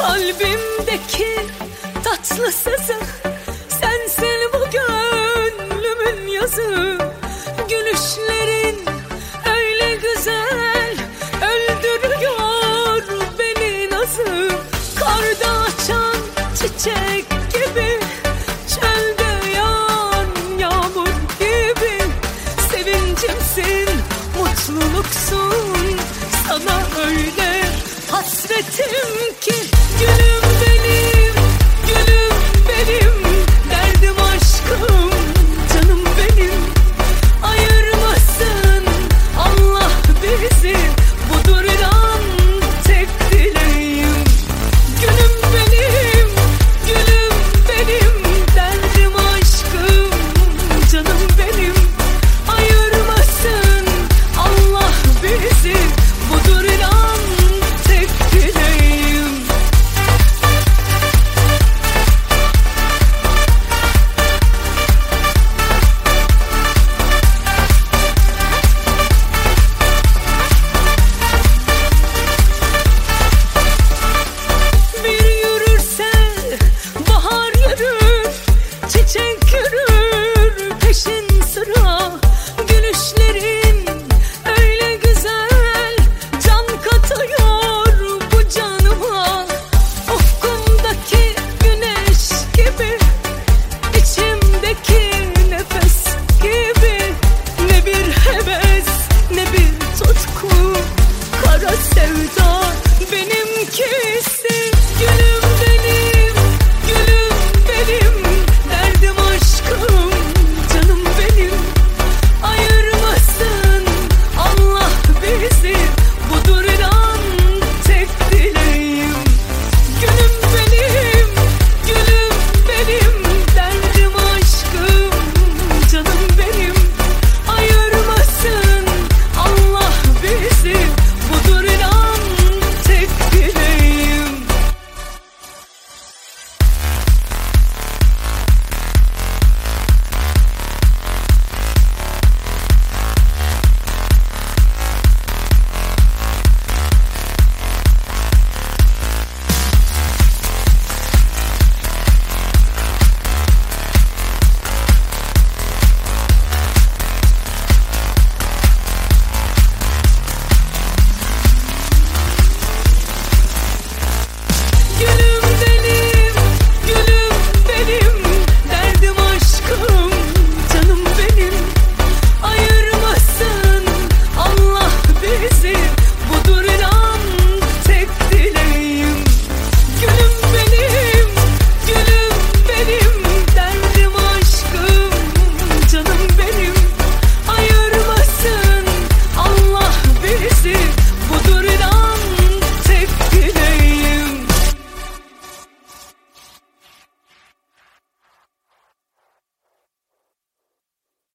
Kalbimdeki tatlı sızı Sensin bu gönlümün yazı. Gülüşlerin öyle güzel Öldürüyor beni nazı. Karda açan çiçek gibi Çölde yağan yağmur gibi. Sevincimsin, mutluluksun Sana öyle hasretim ki günüm kırılır